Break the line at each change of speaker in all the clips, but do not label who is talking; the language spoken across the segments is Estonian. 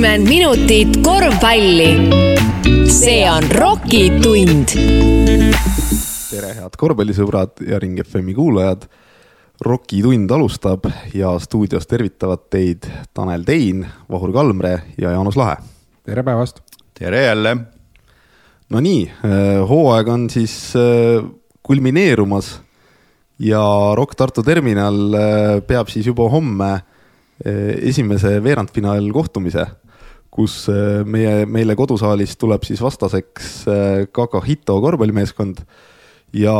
kuuskümmend minutit korvpalli. see on Rocki tund.
tere, head korvpallisõbrad ja Ring FM-i kuulajad. Rocki tund alustab ja stuudios tervitavad teid Tanel Tein, Vahur Kalmre ja Jaanus Lahe.
tere päevast.
tere jälle.
no nii, äh, hooaeg on siis äh, kulmineerumas ja Rock Tartu terminal äh, peab siis juba homme esimese veerandfinaal kohtumise, kus meie, meile kodusaalis tuleb siis vastaseks Kakahito korvpallimeeskond ja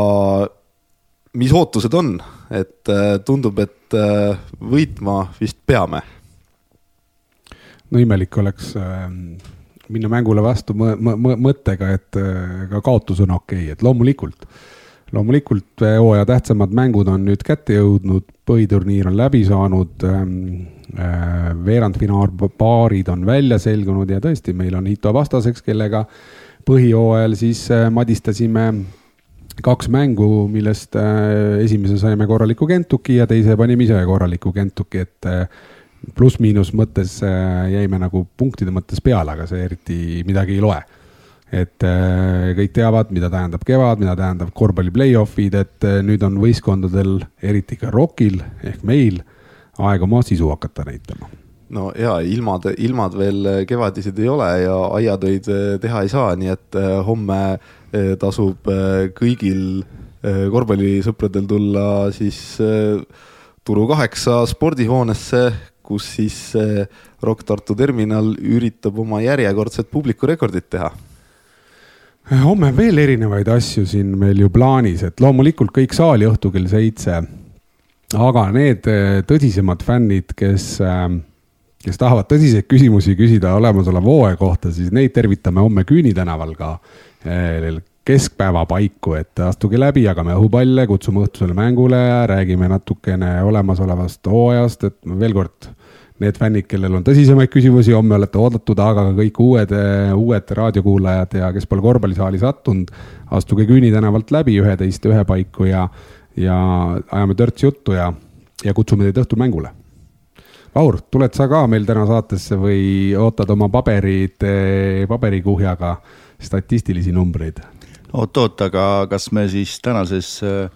mis ootused on, et tundub, et võitma vist peame
no imelik oleks äh, minna mängule vastu mõttega, et äh, ka kaotus on okei okay., et loomulikult, loomulikult äh, hooaja tähtsamad mängud on nüüd kätte jõudnud, põhiturniir on läbi saanud ähm, äh,. Veerandfinaalpaarid on välja selgunud ja tõesti, meil on Ito vastaseks, kellega põhijooajal siis äh, madistasime kaks mängu, millest äh, esimese saime korraliku Kentuki ja teise panime ise korraliku Kentuki, et äh, pluss-miinus mõttes äh, jäime nagu punktide mõttes peale, aga see eriti midagi ei loe. et äh, kõik teavad, mida tähendab kevad, mida tähendab korvpalli play-off'id, et äh, nüüd on võistkondadel, eriti ka ROK-il ehk meil, aeg oma sisu hakata näitama
no ja ilmad, ilmad veel kevadised ei ole ja aiatöid teha ei saa, nii et homme tasub kõigil korvpallisõpradel tulla siis Turu kaheksa spordihoonesse, kus siis Rock Tartu terminal üritab oma järjekordset publikurekordit teha
homme on veel erinevaid asju siin meil ju plaanis, et loomulikult kõik saali õhtu kell seitse. Aga need eh, tõsisemad fännid, kes, eh, kes tahavad tõsiseid küsimusi küsida olemasoleva hooaja kohta, siis neid tervitame homme Küüni tänaval ka eh, keskpäeva paiku, et astuge läbi, jagame õhupalle, kutsume õhtusele mängule, räägime natukene olemasolevast hooajast, et veel kord need fännid, kellel on tõsisemaid küsimusi, homme olete oodatud, aga ka kõik uued, uued raadiokuulajad ja kes pole korvpallisaali sattunud, astuge Küüni tänavalt läbi üheteist ühe paiku ja, ja ajame törts juttu ja, ja kutsume teid õhtul mängule. Vaur, tuled sa ka meil täna saatesse või ootad oma paberid, paberikuhjaga statistilisi numbreid?
oot-oot, aga kas me siis tänases äh,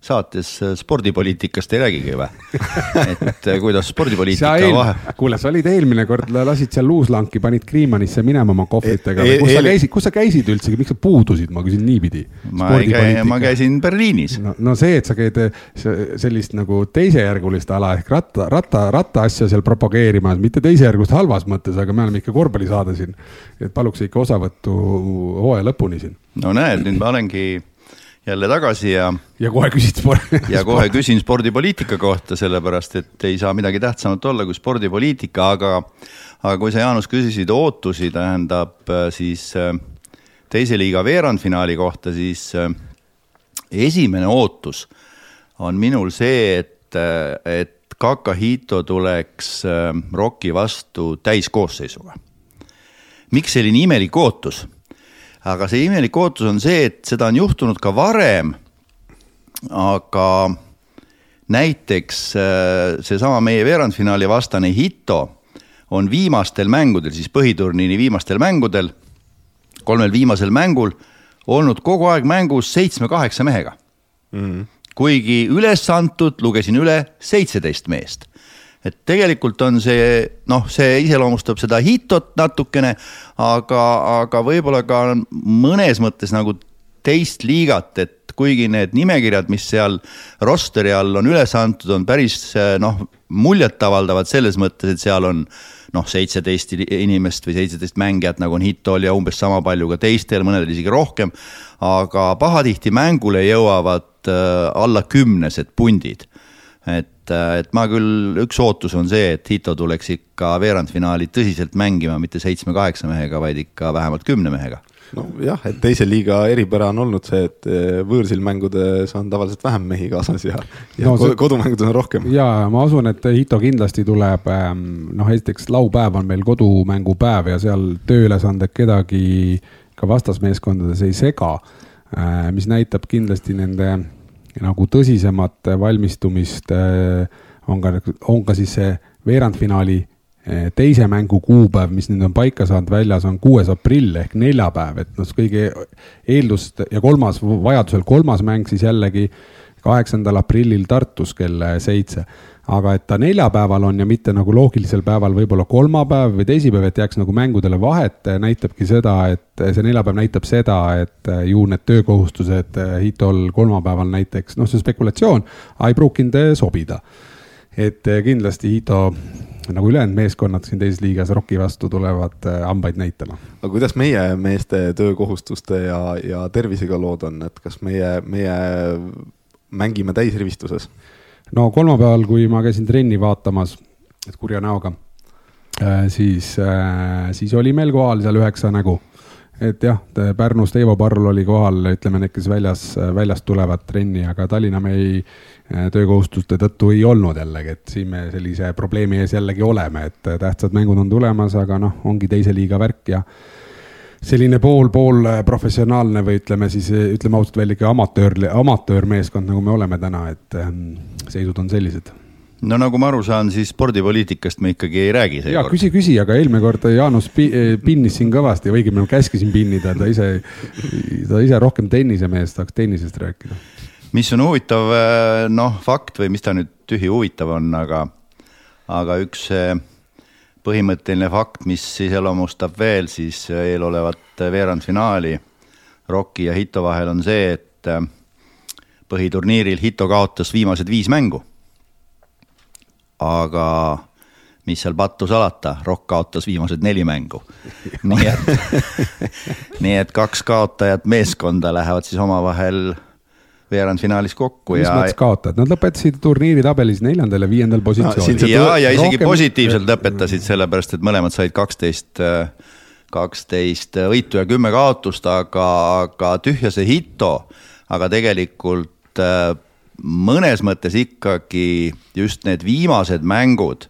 saates äh, spordipoliitikast ei räägigi või? et äh, kuidas spordipoliitika eel... vahe.
kuule, sa olid eelmine kord, lasid seal luuslanki, panid Kriimanisse minema oma kohvritega e. kus sa käisid, kus sa käisid üldsegi, miks sa puudusid, ma küsin niipidi.
ma ei käi, ma käisin Berliinis.
no, no see, et sa käid sellist nagu teisejärgulist ala ehk ratta, ratta, rattaasja seal propageerimas, mitte teisejärgulist halvas mõttes, aga me oleme ikka korvpallisaade siin. et paluks ikka osavõttu hooaja lõpuni siin.
no näed, nüüd ma olengi jälle tagasi ja.
ja kohe küsid spordi.
ja kohe küsin spordipoliitika kohta, sellepärast et ei saa midagi tähtsamat olla kui spordipoliitika, aga, aga kui sa, Jaanus, küsisid ootusi, tähendab äh, siis äh, teise liiga veerandfinaali kohta, siis äh, esimene ootus on minul see, et, et Kakahito tuleks Rocki vastu täiskoosseisuga. miks selline imelik ootus? Aga see imelik ootus on see, et seda on juhtunud ka varem. aga näiteks äh, seesama meie veerandfinaali vastane Hito on viimastel mängudel, siis põhiturniiri viimastel mängudel, kolmel viimasel mängul olnud kogu aeg mängus seitsme-kaheksa mehega mm. -hmm. kuigi üles antud, lugesin üle, seitseteist meest et tegelikult on see noh, see iseloomustab seda hitot natukene, aga, aga võib-olla ka mõnes mõttes nagu teist liigat, et kuigi need nimekirjad, mis seal rosteri all on üles antud, on päris noh, muljetavaldavad selles mõttes, et seal on noh, seitseteist inimest või seitseteist mängijat, nagu on Hitol ja umbes sama palju ka teistel, mõnedel isegi rohkem. aga pahatihti mängule jõuavad äh, alla kümnesed pundid et, et ma küll, üks ootus on see, et Hito tuleks ikka veerandfinaali tõsiselt mängima, mitte seitsme-kaheksa mehega, vaid ikka vähemalt kümne mehega
nojah, et teise liiga eripära on olnud see, et eh, võõrsil mängudes on tavaliselt vähem mehi kaasas ja, ja no, see... kodumängudes on rohkem.
ja ma usun, et Hito kindlasti tuleb, ehm, noh, esiteks laupäev on meil kodumängupäev ja seal tööülesanded kedagi ka vastasmeeskondades ei sega. Eh, mis näitab kindlasti nende nagu tõsisemat valmistumist on ka, on ka siis see veerandfinaali teise mängu kuupäev, mis nüüd on paika saanud väljas, on kuues aprill ehk neljapäev, et noh, kõige eeldust ja kolmas, vajadusel kolmas mäng siis jällegi kaheksandal aprillil Tartus kell seitse aga et ta neljapäeval on ja mitte nagu loogilisel päeval võib-olla kolmapäev või teisipäev, et jääks nagu mängudele vahet, näitabki seda, et see neljapäev näitab seda, et ju need töökohustused Hitol kolmapäeval näiteks, noh, see on spekulatsioon, ei pruukinud sobida. et kindlasti Hito nagu ülejäänud meeskonnad siin teises liigas Rocki vastu tulevad hambaid näitama.
aga kuidas meie meeste töökohustuste ja, ja tervisega lood on, et kas meie, meie mängime täisrivistuses?
No kolmapäeval, kui ma käisin trenni vaatamas, et kurja näoga, äh, siis, äh, siis oli meil kohal seal üheksa nägu. et jah, Pärnust Eivo Parl oli kohal, ütleme need, kes väljas, väljast tulevad trenni, aga Tallinna me ei, äh, töökohustuste tõttu ei olnud jällegi, et siin me sellise probleemi ees jällegi oleme, et tähtsad mängud on tulemas, aga noh, ongi teise liiga värk ja selline pool, pool professionaalne või ütleme siis, ütleme ausalt välja ikka amatöör, amatöörmeeskond, nagu me oleme täna, et ähm, seisud on sellised
no nagu ma aru saan, siis spordipoliitikast me ikkagi ei räägi
ja küsi, küsi, aga eelmine kord Jaanus pi, pinnis siin kõvasti, õigemini ma käskisin pinnida, ta ise, ta ise rohkem tennisemees, tahaks tennisest rääkida.
mis on huvitav noh, fakt või mis ta nüüd tühi huvitav on, aga, aga üks põhimõtteline fakt, mis iseloomustab veel siis eelolevat veerandfinaali Rocki ja Hito vahel on see, et äh, põhiturniiril Hito kaotas viimased viis mängu. aga mis seal pattu salata, Rock kaotas viimased neli mängu. nii et, nii et kaks kaotajat meeskonda lähevad siis omavahel veerandfinaalis kokku.
mis ja... mõttes kaotajad, nad lõpetasid turniiri tabelis neljandal ja viiendal positsioonil
no,. ja, ja isegi rohkem... positiivselt lõpetasid, sellepärast et mõlemad said kaksteist, kaksteist võitu ja kümme kaotust, aga, aga tühja see hito. aga tegelikult äh, mõnes mõttes ikkagi just need viimased mängud,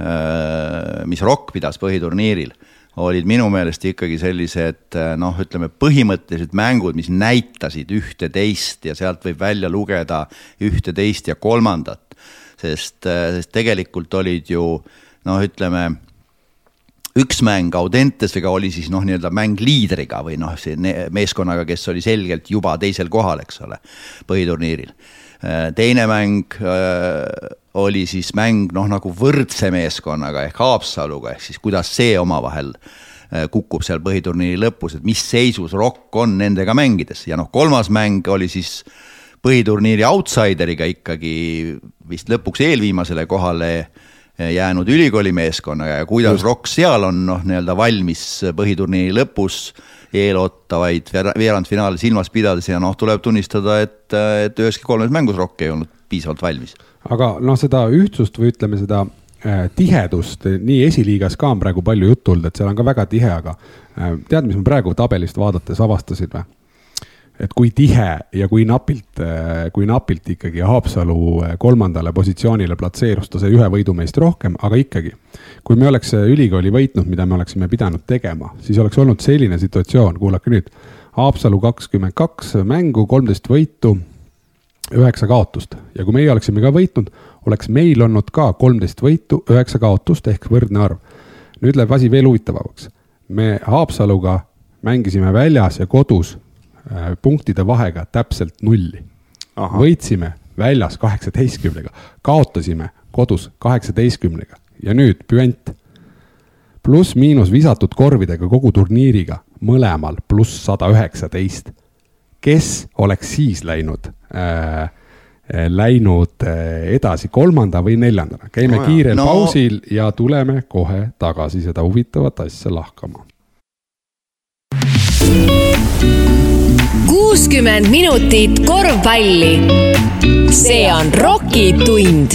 äh, mis Rock pidas põhiturniiril olid minu meelest ikkagi sellised noh, ütleme põhimõttelised mängud, mis näitasid ühte-teist ja sealt võib välja lugeda ühte-teist ja kolmandat. sest, sest tegelikult olid ju noh, ütleme üks mäng Audentesega oli siis noh, nii-öelda mäng liidriga või noh, see meeskonnaga, kes oli selgelt juba teisel kohal, eks ole, põhiturniiril. teine mäng oli siis mäng noh, nagu võrdse meeskonnaga ehk Haapsaluga, ehk siis kuidas see omavahel äh, kukub seal põhiturniiri lõpus, et mis seisus Rock on nendega mängides. Ja noh, kolmas mäng oli siis põhiturniiri outsideriga ikkagi vist lõpuks eelviimasele kohale jäänud ülikooli meeskonnaga ja kuidas Just. Rock seal on noh, nii-öelda valmis põhiturniiri lõpus eelootavaid veerandfinaale silmas pidades ja noh, tuleb tunnistada, et, et üheski kolmes mängus Rock ei olnud piisavalt valmis
aga noh, seda ühtsust või ütleme seda äh, tihedust nii esiliigas ka on praegu palju juttu olnud, et seal on ka väga tihe, aga äh, tead, mis ma praegu tabelist vaadates avastasid või? Et kui tihe ja kui napilt, äh, kui napilt ikkagi Haapsalu äh, kolmandale positsioonile platseerus ta sai ühe võidu meist rohkem, aga ikkagi. kui me oleks äh, ülikooli võitnud, mida me oleksime pidanud tegema, siis oleks olnud selline situatsioon, kuulake nüüd. Haapsalu kakskümmend kaks mängu, kolmteist võitu üheksa kaotust ja kui meie oleksime ka võitnud, oleks meil olnud ka kolmteist võitu, üheksa kaotust ehk võrdne arv. nüüd läheb asi veel huvitavamaks. me Haapsaluga mängisime väljas ja kodus punktide vahega täpselt nulli. võitsime väljas kaheksateistkümnega, kaotasime kodus kaheksateistkümnega ja nüüd püant. pluss-miinus visatud korvidega kogu turniiriga, mõlemal pluss sada üheksateist kes oleks siis läinud äh, äh läinud äh, edasi kolmanda või neljandana. käime no, kiirel no. pausil ja tuleme kohe tagasi seda huvitavat asja lahkama.
Kuuskümmend minutit korvpalli. see on Rocki tund.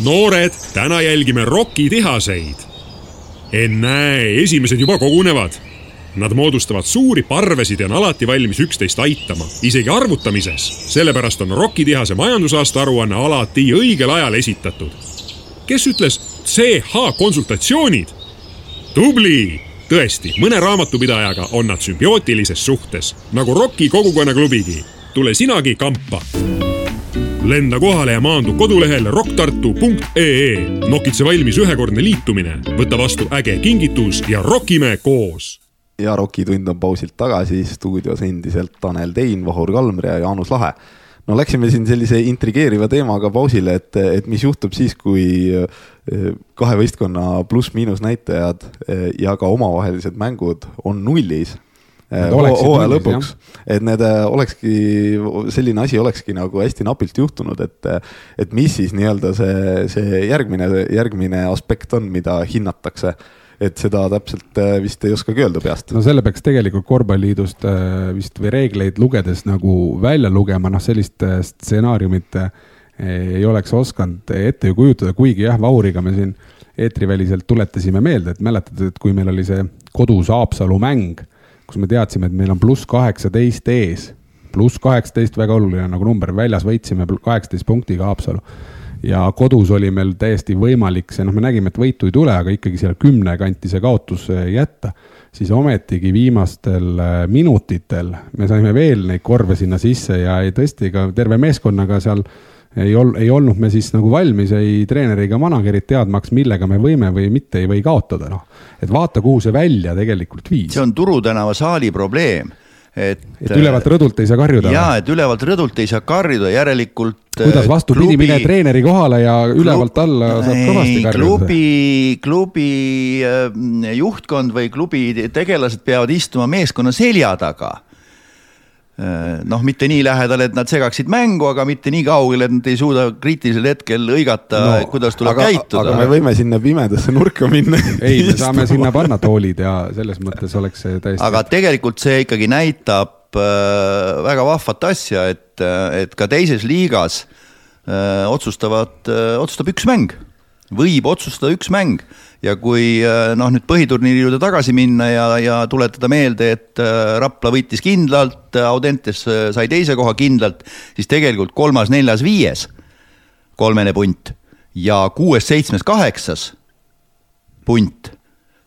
noored, täna jälgime Rocki tihaseid. ennäe, esimesed juba kogunevad Nad moodustavad suuri parvesid ja on alati valmis üksteist aitama, isegi arvutamises. sellepärast on Rocki majandusaasta aruanne alati õigel ajal esitatud. kes ütles CH konsultatsioonid? tubli! Tõesti, mõne raamatupidajaga on nad sümbiootilises suhtes, nagu Rocki kogukonnaklubigi. tule sinagi kampa lenda kohale ja maandu kodulehel rocktartu.ee. nokitse valmis ühekordne liitumine, võta vastu äge kingitus ja rokime koos.
ja Rokitund on pausilt tagasi, stuudios endiselt Tanel Tein, Vahur Kalmre ja Jaanus Lahe no läksime siin sellise intrigeeriva teemaga pausile, et, et mis juhtub siis, kui eh, kahe võistkonna pluss-miinus näitajad eh, ja ka omavahelised mängud on nullis eh, hooaja lõpuks, et need olekski, selline asi olekski nagu hästi napilt juhtunud, et, et mis siis nii-öelda see, see järgmine, järgmine aspekt on, mida hinnatakse et seda täpselt äh, vist ei oskagi öelda peast.
no selle peaks tegelikult korvpalliliidust äh, vist või reegleid lugedes nagu välja lugema, noh sellist äh, stsenaariumit ei oleks osanud ette ju kujutada, kuigi jah, Vauriga me siin eetriväliselt tuletasime meelde, et mäletad, et kui meil oli see kodus Haapsalu mäng, kus me teadsime, et meil on pluss kaheksateist ees, pluss kaheksateist, väga oluline nagu number, väljas võitsime kaheksateist punktiga Haapsalu ja kodus oli meil täiesti võimalik see, noh, me nägime, et võitu ei tule, aga ikkagi seal kümne kanti see kaotus jätta. siis ometigi viimastel äh, minutitel me saime veel neid korve sinna sisse ja tõesti ka terve meeskonnaga seal ei ol-, ei olnud me siis nagu valmis ei treeneri ega manager'id teadmaks, millega me võime või mitte ei või kaotada, noh. et vaata, kuhu see välja tegelikult viis.
see on Turu tänava saali probleem
et. et ülevalt rõdult ei saa karjuda.
ja, et ülevalt rõdult ei saa karjuda, järelikult.
kuidas vastupidi, mine treeneri kohale ja ülevalt alla saab kõvasti karjuda.
klubi, klubi äh, juhtkond või klubi tegelased peavad istuma meeskonna selja taga Äh, noh, mitte nii lähedal, et nad segaksid mängu, aga mitte nii kaugel, et nad ei suuda kriitilisel hetkel hõigata no,, kuidas tuleb
aga,
käituda.
aga me võime sinna pimedasse nurka minna.
ei, me saame sinna panna toolid ja selles mõttes oleks see täiesti.
aga tegelikult see ikkagi näitab äh, väga vahvat asja, et, äh, et ka teises liigas äh, otsustavad äh,, otsustab üks mäng, võib otsustada üks mäng ja kui äh, noh, nüüd põhiturniiri juurde tagasi minna ja, ja tuletada meelde, et äh, Rapla võitis kindlalt, Audentes äh, sai teise koha kindlalt, siis tegelikult kolmas, neljas, viies kolmene punt ja kuues, seitsmes, kaheksas punt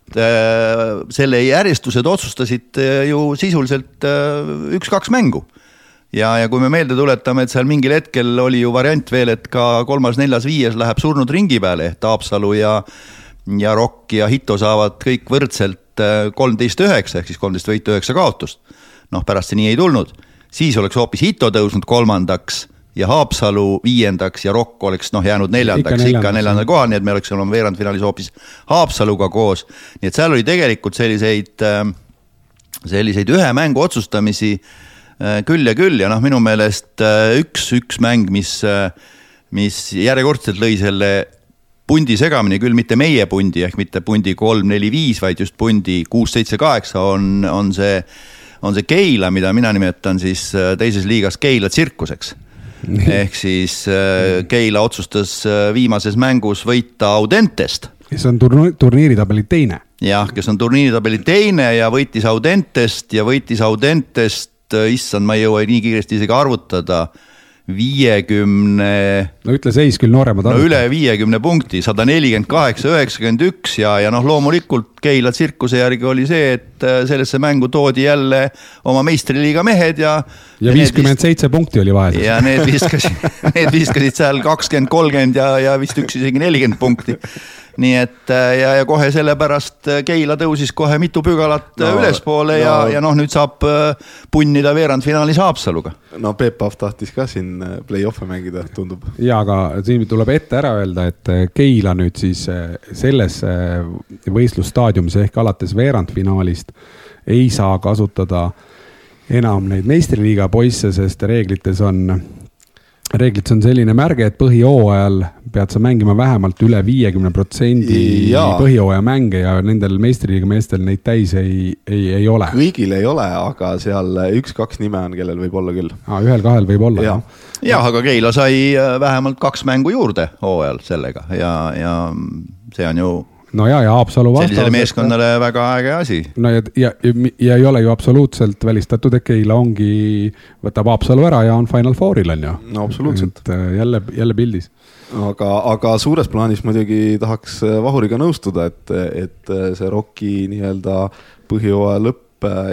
selle järjestused otsustasid ju sisuliselt üks-kaks mängu. Ja, ja kui me meelde tuletame, et seal mingil hetkel oli ju variant veel, et ka kolmas, neljas, viies läheb surnud ringi peale ehk Taapsalu ja ja Rock ja Hito saavad kõik võrdselt äh, kolmteist üheksa ehk siis kolmteist võitu, üheksa kaotust. noh, pärast see nii ei tulnud, siis oleks hoopis Hito tõusnud kolmandaks ja Haapsalu viiendaks ja Rock oleks noh jäänud neljandaks, ikka neljandal kohal, nii et me oleks olnud veerandfinaalis hoopis Haapsaluga koos. nii et seal oli tegelikult selliseid, äh, selliseid ühe mängu otsustamisi küll ja küll ja noh, minu meelest üks, üks mäng, mis, mis järjekordselt lõi selle pundi segamini, küll mitte meie pundi ehk mitte pundi kolm, neli, viis, vaid just pundi kuus, seitse, kaheksa on, on see, on see Keila, mida mina nimetan siis äh, teises liigas Keila tsirkuseks. ehk siis äh, Keila otsustas äh, viimases mängus võita Audentest.
kes on turni-, turniiritabeli teine.
jah, kes on turniiritabeli teine ja võitis Audentest ja võitis Audentest, issand, ma ei jõua nii kiiresti isegi arvutada viiekümne.
no ütle seis küll nooremad.
no üle viiekümne punkti, sada nelikümmend kaheksa, üheksakümmend üks ja, ja noh, loomulikult Keila tsirkuse järgi oli see, et äh, sellesse mängu toodi jälle oma meistriliiga mehed ja.
ja viiskümmend seitse punkti oli vahetus.
ja need viskasid, need viskasid seal kakskümmend, kolmkümmend ja, ja vist üks isegi nelikümmend punkti nii et äh, ja, ja kohe sellepärast äh, Keila tõusis kohe mitu pügalat äh, no, ülespoole no, ja, ja noh, nüüd saab punnida veerandfinaalis Haapsaluga.
no Peep Pahv tahtis ka siin play-off'e mängida, tundub.
ja, aga siin tuleb ette ära öelda, et Keila nüüd siis selles võistlusstaadiumis ehk alates veerandfinaalist ei saa kasutada enam neid meistriliiga poisse, sest reeglites on reeglites on selline märge, et põhijooajal pead sa mängima vähemalt üle viiekümne protsendi põhijooaja mänge ja nendel meistriliiga meestel neid täis ei, ei, ei ole.
kõigil ei ole, aga seal üks-kaks nime on, kellel võib olla küll.
ühel-kahel võib olla.
jah ja, ja, aga Keila sai äh, vähemalt kaks mängu juurde hooajal sellega ja, ja see on ju
no ja, ja Haapsalu vastas.
sellisele meeskonnale et... väga äge asi.
no ja, ja, ja, ja ei ole ju absoluutselt välistatud, et Keila ongi, võtab Haapsalu ära ja on Final Fouril on ju.
no absoluutselt.
et äh, jälle, jälle pildis.
aga, aga suures plaanis muidugi tahaks äh, Vahuriga nõustuda, et, et äh, see ROK-i nii-öelda põhjooaja lõpp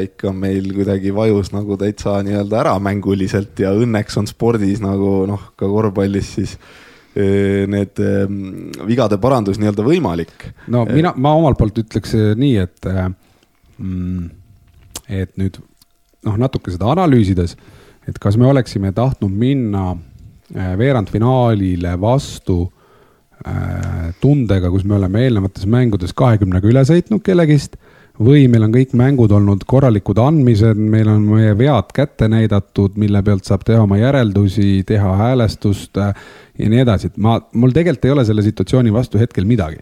ikka meil kuidagi vajus nagu täitsa nii-öelda ära mänguliselt ja õnneks on spordis nagu noh, ka korvpallis siis äh, need ähm, vigade parandus nii-öelda võimalik.
no mina, ma omalt poolt ütleks nii, et mm, et nüüd noh, natuke seda analüüsides, et kas me oleksime tahtnud minna veerandfinaalile vastu äh, tundega, kus me oleme eelnevates mängudes kahekümnega üle sõitnud kellegist või meil on kõik mängud olnud korralikud andmised, meil on meie vead kätte näidatud, mille pealt saab teha oma järeldusi, teha häälestust äh, ja nii edasi, et ma, mul tegelikult ei ole selle situatsiooni vastu hetkel midagi.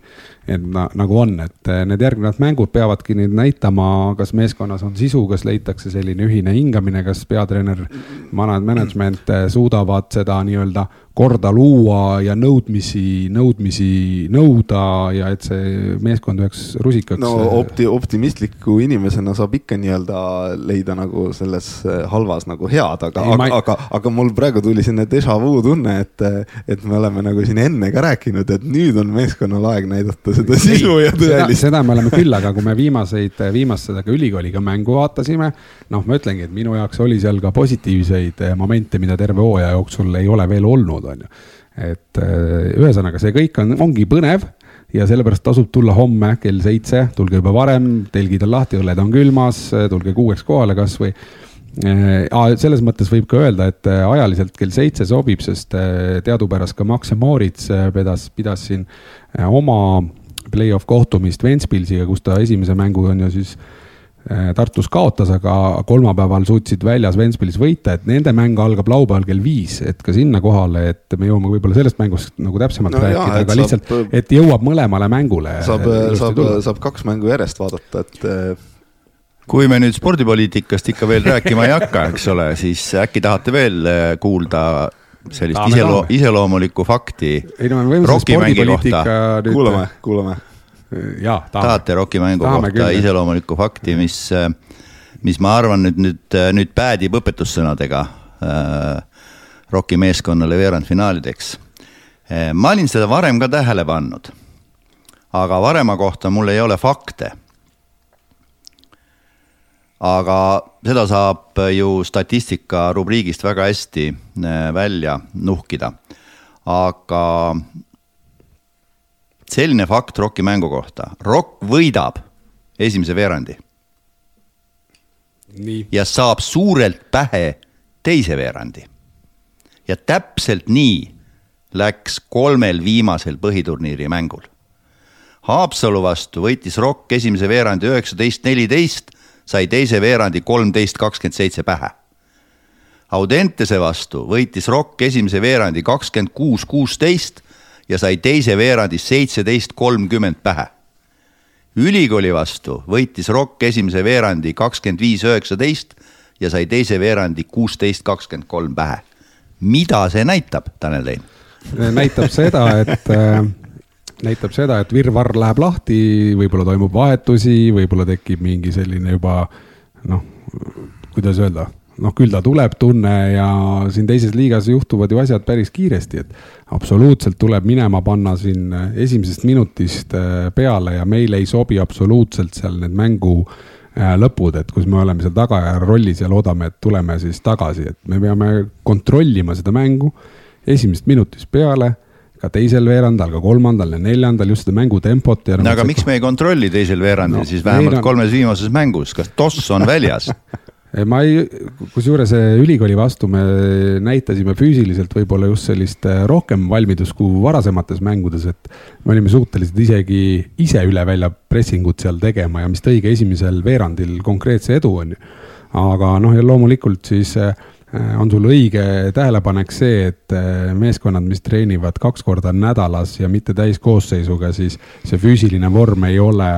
et na, nagu on, et äh, need järgnevad mängud peavadki nüüd näitama, kas meeskonnas on sisu, kas leitakse selline ühine hingamine, kas peatreener, management äh, suudavad seda nii-öelda korda luua ja nõudmisi, nõudmisi nõuda ja et see meeskond üheks rusikaks.
no opti-, optimistliku inimesena saab ikka nii-öelda leida nagu selles halvas nagu head, aga, aga, ei... aga, aga mul praegu tuli selline déjà vu tunne, et, et me oleme nagu siin enne ka rääkinud, et nüüd on meeskonnal aeg näidata seda sisu ja tõelist.
seda me oleme küll, aga kui me viimaseid, viimast seda ka ülikooliga mängu vaatasime, noh, ma ütlengi, et minu jaoks oli seal ka positiivseid momente, mida terve hooaja jooksul ei ole veel olnud on ju. et äh, ühesõnaga, see kõik on, ongi põnev ja sellepärast tasub tulla homme kell seitse, tulge juba varem, telgid on lahti, õlled on külmas, tulge kuueks kohale kasvõi selles mõttes võib ka öelda, et äh, ajaliselt kell seitse sobib, sest teadupärast ka Max Moritz pidas, pidas siin oma play-off kohtumist Ventspilsiga, kus ta esimese mängu on ju siis Äh, Tartus kaotas, aga kolmapäeval suutsid väljas Ventspilis võita, et nende mäng algab laupäeval kell viis, et ka sinna kohale, et me jõuame võib-olla sellest mängust nagu täpsemalt no rääkida, aga saab, lihtsalt, et jõuab mõlemale mängule.
saab, saab, saab kaks mängu järjest vaadata, et äh,
kui me nüüd spordipoliitikast ikka veel rääkima ei hakka, eks ole, siis äkki tahate veel äh, kuulda sellist iseloo-, iseloomulikku fakti
ei no me võime selle spordipoliitika
nüüd kuulame, kuulame
jaa,
tahame. tahate rokimängu tahame kohta küll. iseloomulikku fakti, mis, mis ma arvan nüüd, nüüd, nüüd päädib õpetussõnadega äh, Rocki meeskonnale veerandfinaalideks. Äh, ma olin seda varem ka tähele pannud. aga varema kohta mul ei ole fakte. Aga seda saab ju statistika rubriigist väga hästi äh, välja nuhkida. aga selline fakt Rocki mängu kohta, Rock võidab esimese veerandi. ja saab suurelt pähe teise veerandi. ja täpselt nii läks kolmel viimasel põhiturniiri mängul. Haapsalu vastu võitis Rock esimese veerandi üheksateist, neliteist, sai teise veerandi kolmteist, kakskümmend seitse pähe. Audentese vastu võitis Rock esimese veerandi kakskümmend kuus, kuusteist ja sai teise veerandi seitseteist kolmkümmend pähe. ülikooli vastu võitis Rock esimese veerandi kakskümmend viis üheksateist ja sai teise veerandi kuusteist kakskümmend kolm pähe. mida see näitab, Tanel Tein?
näitab seda, et äh, näitab seda, et virvarr läheb lahti, võib-olla toimub vahetusi, võib-olla tekib mingi selline juba noh, kuidas öelda noh, küll ta tuleb tunne ja siin teises liigas juhtuvad ju asjad päris kiiresti, et absoluutselt tuleb minema panna siin esimesest minutist äh, peale ja meile ei sobi absoluutselt seal need mängu äh, lõpud, et kus me oleme seal tagaja rollis ja loodame, et tuleme siis tagasi, et me peame kontrollima seda mängu esimesest minutist peale ka teisel veerandal, ka kolmandal ja neljandal just seda mängutempot
no aga miks me ei kontrolli teisel veerandil no, siis vähemalt on... kolmes viimases mängus, kas toss on väljas
ma ei, kusjuures ülikooli vastu me näitasime füüsiliselt võib-olla just sellist äh, rohkem valmidust kui varasemates mängudes, et me olime suutelised isegi ise üle välja pressingut seal tegema ja mis tõigi esimesel veerandil konkreetse edu, on ju. aga noh, ja loomulikult siis on sul õige tähelepanek see, et äh, meeskonnad, mis treenivad kaks korda nädalas ja mitte täiskoosseisuga, siis see füüsiline vorm ei ole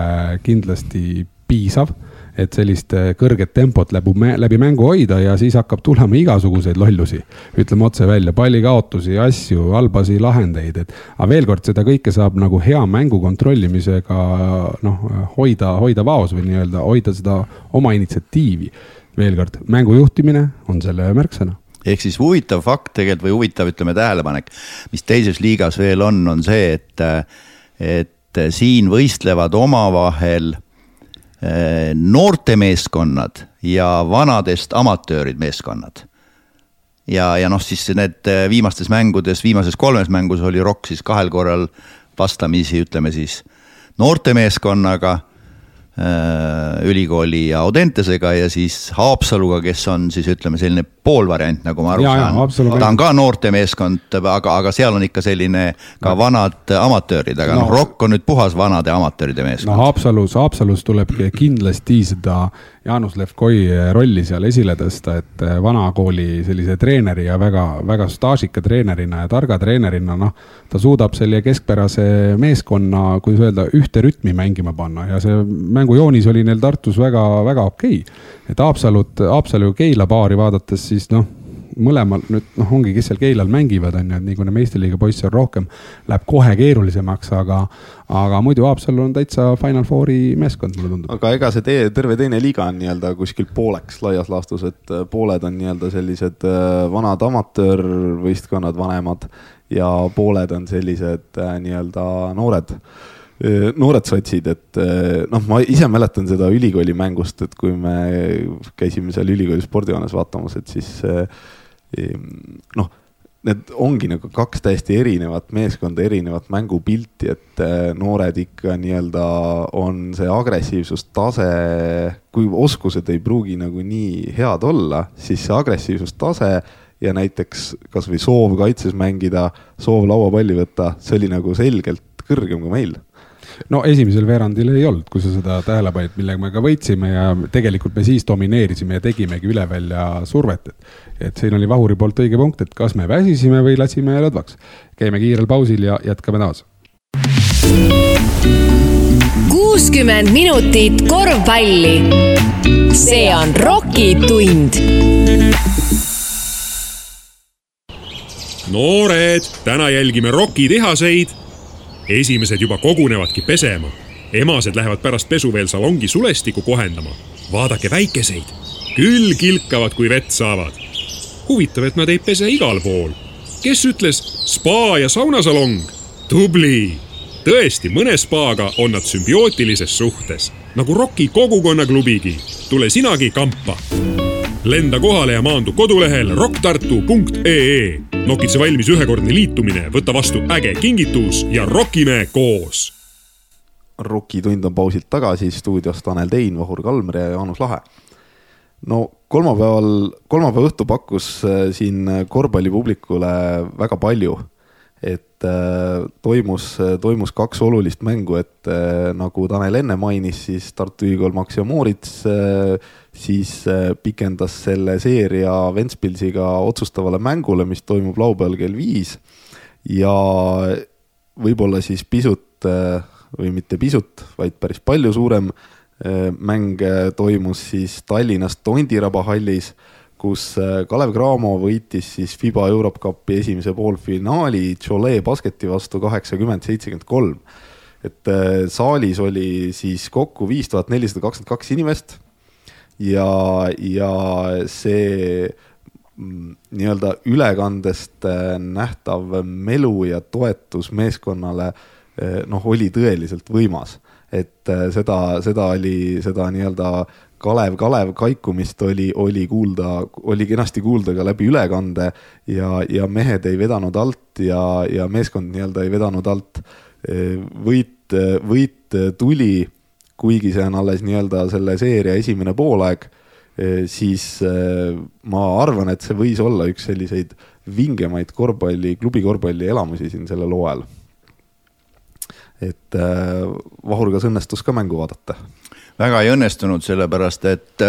kindlasti piisav et sellist äh, kõrget tempot läbi, läbi mängu hoida ja siis hakkab tulema igasuguseid lollusi. ütleme otse välja, pallikaotusi, asju, halbasi lahendeid, et aga veel kord, seda kõike saab nagu hea mängu kontrollimisega noh, hoida, hoida vaos või nii-öelda hoida seda oma initsiatiivi. Veel kord, mängu juhtimine on selle märksõna.
Ehk siis huvitav fakt tegelikult või huvitav, ütleme tähelepanek, mis teises liigas veel on, on see, et, et siin võistlevad omavahel noortemeeskonnad ja vanadest amatöörid meeskonnad. Ja, ja noh, siis need viimastes mängudes, viimases kolmes mängus oli Rock siis kahel korral vastamisi, ütleme siis noortemeeskonnaga ülikooli ja Audentesega ja siis Haapsaluga, kes on siis ütleme, selline poolvariant, nagu ma aru
Ja,
saan. Ta on ka noortemeeskond, aga, aga seal on ikka selline ka vanad amatöörid, aga noh
No.
no, Rock on nüüd puhas vanade amatööride
no
meeskond.
Haapsalus, Haapsalus tuleb kindlasti seda Jaanus Levkoi rolli seal esile tõsta, et vanakooli sellise treeneri ja väga-väga staažika treenerina ja targa treenerina, noh. ta suudab selle keskpärase meeskonna, kuidas öelda, ühte rütmi mängima panna ja see mängujoonis oli neil Tartus väga-väga okei okay.. et Haapsalut, Haapsalu ja Keila paari vaadates, siis noh mõlemal nüüd noh, ongi, kes seal Keilal mängivad, on ju, et nii kuna meistriliiga poisse on rohkem, läheb kohe keerulisemaks, aga, aga muidu Haapsalu on täitsa Final Fouri meeskond, mulle tundub.
aga ega see tee, terve teine liiga on nii-öelda kuskil pooleks laias laastus, et äh, pooled on nii-öelda sellised äh, vanad amatöörvõistkonnad, vanemad ja pooled on sellised äh, nii-öelda noored noored sotsid, et noh, ma ise mäletan seda ülikooli mängust, et kui me käisime seal ülikooli spordihoones vaatamas, et siis noh, need ongi nagu kaks täiesti erinevat meeskonda, erinevat mängupilti, et noored ikka nii-öelda on see agressiivsustase, kui oskused ei pruugi nagu nii head olla, siis see agressiivsustase ja näiteks kasvõi soov kaitses mängida, soov lauapalli võtta, see oli nagu selgelt kõrgem kui meil
no esimesel veerandil ei olnud, kui sa seda tähele panid, millega me ka võitsime ja tegelikult me siis domineerisime ja tegimegi üle välja survet, et. et siin oli Vahuri poolt õige punkt, et kas me väsisime või lasime lõdvaks. käime kiirel pausil ja jätkame taas.
kuuskümmend minutit korvpalli. see on Rocki tund
noored, täna jälgime Rocki tehaseid esimesed juba kogunevadki pesema. emased lähevad pärast pesu veel salongi sulestikku kohendama. vaadake väikeseid, küll kilkavad, kui vett saavad. huvitav, et nad ei pese igal pool. kes ütles spa ja saunasalong? tubli. tõesti, mõne spaaga on nad sümbiootilises suhtes nagu Rocki kogukonnaklubigi. tule sinagi kampa lenda kohale ja maandu kodulehel rocktartu.ee. nokitse valmis ühekordne liitumine, võta vastu äge kingitus ja rokime koos.
rokitund on pausilt tagasi, stuudios Tanel Tein, Vahur Kalmer ja Jaanus Lahe. no kolmapäeval, kolmapäeva õhtu pakkus siin korvpallipublikule väga palju et äh, toimus, toimus kaks olulist mängu, et äh, nagu Tanel enne mainis, siis Tartu Ülikool Maxima Moritz äh, siis pikendas selle seeria Ventspilsiga otsustavale mängule, mis toimub laupäeval kell viis. ja võib-olla siis pisut või mitte pisut, vaid päris palju suurem mäng toimus siis Tallinnas Tondiraba hallis kus Kalev Cramo võitis siis FIBA Europe Cupi esimese poolfinaali Cholet basketi vastu kaheksakümmend, seitsekümmend kolm. et saalis oli siis kokku viis tuhat nelisada kakskümmend kaks inimest ja, ja see mm, nii-öelda ülekandest nähtav melu ja toetus meeskonnale noh, oli tõeliselt võimas, et seda, seda oli, seda nii-öelda Kalev, Kalev kaikumist oli, oli kuulda, oli kenasti kuulda ka läbi ülekande ja, ja mehed ei vedanud alt ja, ja meeskond nii-öelda ei vedanud alt. võit, võit tuli, kuigi see on alles nii-öelda selle seeria esimene poolaeg, siis ma arvan, et see võis olla üks selliseid vingemaid korvpalli, klubi korvpalli elamusi siin sellel hooajal. et Vahur, kas õnnestus ka mängu vaadata?
Väga ei õnnestunud, sellepärast et,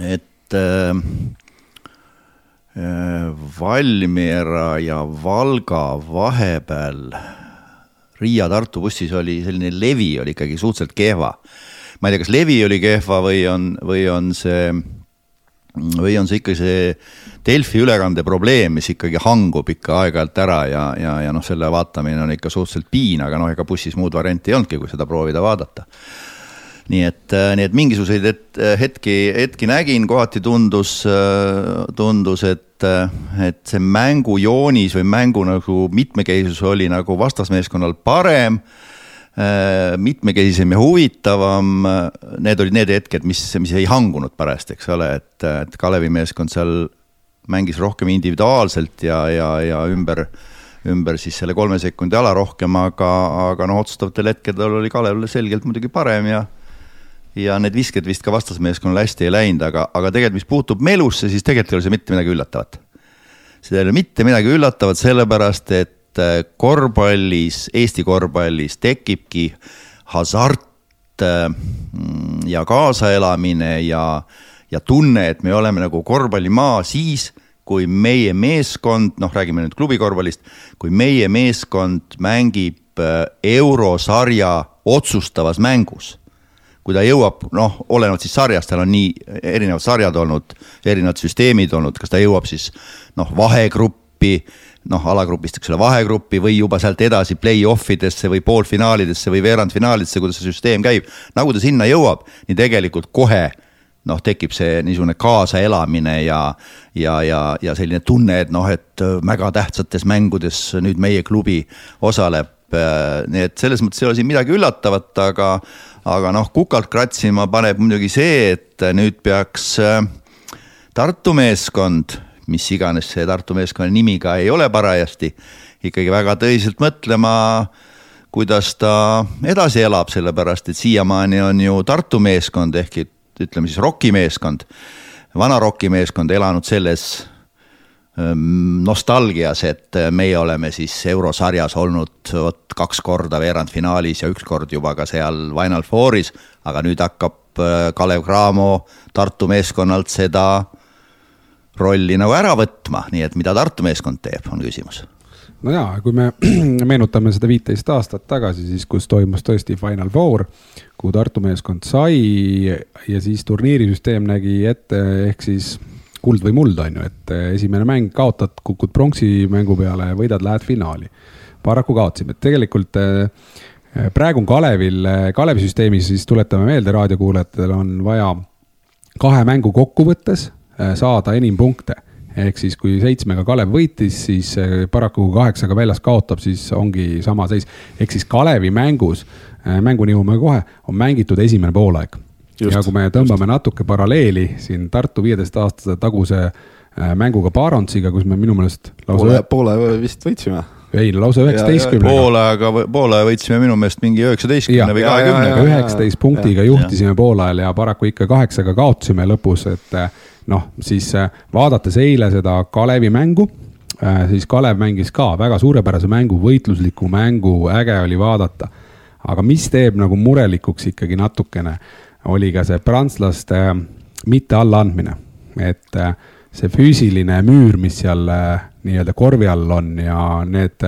et Valmiera ja Valga vahepeal Riia-Tartu bussis oli selline levi oli ikkagi suhteliselt kehva. ma ei tea, kas levi oli kehva või on, või on see, või on see ikka see Delfi ülekande probleem, mis ikkagi hangub ikka aeg-ajalt ära ja, ja, ja noh, selle vaatamine on ikka suhteliselt piin, aga noh, ega bussis muud varianti ei olnudki, kui seda proovida vaadata nii et, nii et mingisuguseid et, hetki, hetki nägin, kohati tundus, tundus, et, et see mängujoonis või mängu nagu mitmekesisus oli nagu vastasmeeskonnal parem. äh, mitmekesisem ja huvitavam. Need olid need hetked, mis, mis ei hangunud pärast, eks ole, et, et Kalevi meeskond seal mängis rohkem individuaalselt ja, ja, ja ümber, ümber siis selle kolme sekundi ala rohkem, aga, aga noh, otsustavatel hetkedel oli Kalev selgelt muidugi parem ja ja need visked vist ka vastasmeeskonnale hästi ei läinud, aga, aga tegelikult, mis puutub melusse, siis tegelikult ei ole see mitte midagi üllatavat. see ei ole mitte midagi üllatavat, sellepärast et äh, korvpallis, Eesti korvpallis tekibki hasart äh, ja kaasaelamine ja ja tunne, et me oleme nagu korvpallimaa siis, kui meie meeskond, noh, räägime nüüd klubikorvpallist, kui meie meeskond mängib äh, eurosarja otsustavas mängus. Kui ta jõuab, noh, olenevalt siis sarjast, tal on nii erinevad sarjad olnud, erinevad süsteemid olnud, kas ta jõuab siis noh, vahegruppi noh, alagrupist, eks ole, vahegruppi või juba sealt edasi play-off idesse või poolfinaalidesse või veerandfinaalidesse, kuidas see süsteem käib. nagu ta sinna jõuab, nii tegelikult kohe noh, tekib see niisugune kaasaelamine ja, ja, ja, ja selline tunne, et noh, et väga tähtsates mängudes nüüd meie klubi osaleb. nii et selles mõttes ei ole siin midagi üllatavat, aga, aga noh, kukalt kratsima paneb muidugi see, et nüüd peaks äh, Tartu meeskond, mis iganes see Tartu meeskonna nimi ka ei ole parajasti, ikkagi väga tõsiselt mõtlema kuidas ta edasi elab, sellepärast et siiamaani on ju Tartu meeskond ehk ütleme siis rokimeeskond, vana rokimeeskond elanud selles nostalgias, et meie oleme siis eurosarjas olnud vot kaks korda veerandfinaalis ja üks kord juba ka seal Final Fouris, aga nüüd hakkab äh, Kalev Cramo Tartu meeskonnalt seda rolli nagu ära võtma, nii et mida Tartu meeskond teeb, on küsimus.
No jaa, kui me meenutame seda viiteist aastat tagasi, siis kus toimus tõesti Final Four, kuhu Tartu meeskond sai ja siis turniirisüsteem nägi ette, ehk siis kuld või muld, on ju, et esimene mäng kaotad, kukud pronksi mängu peale, võidad, lähed finaali. paraku kaotasime, et tegelikult eh, praegu on Kalevil, Kalevi süsteemis siis tuletame meelde raadiokuulajatele, on vaja kahe mängu kokkuvõttes eh, saada enim punkte ehk siis, kui seitsmega Kalev võitis, siis eh, paraku kaheksaga väljas kaotab, siis ongi sama seis. ehk siis Kalevi mängus, eh, mänguni jõuame kohe, on mängitud esimene poolaeg. Ja kui me tõmbame just. natuke paralleeli siin Tartu viieteistaastase taguse eh, mänguga Baronsiga, kus me minu meelest
lausa poole, poole vist võitsime
ei, lausa üheksateistkümnega.
poolaega, poole võitsime minu meelest mingi üheksateistkümne või kahekümnega.
üheksateist punktiga juhtisime poolajal ja paraku ikka kaheksaga kaotasime lõpus, et noh, siis äh, vaadates eile seda Kalevi mängu, äh, siis Kalev mängis ka väga suurepärase mängu, võitlusliku mängu, äge oli vaadata. aga mis teeb nagu murelikuks ikkagi natukene, oli ka see prantslaste äh, mitte allaandmine, et see füüsiline müür, mis seal nii-öelda korvi all on ja need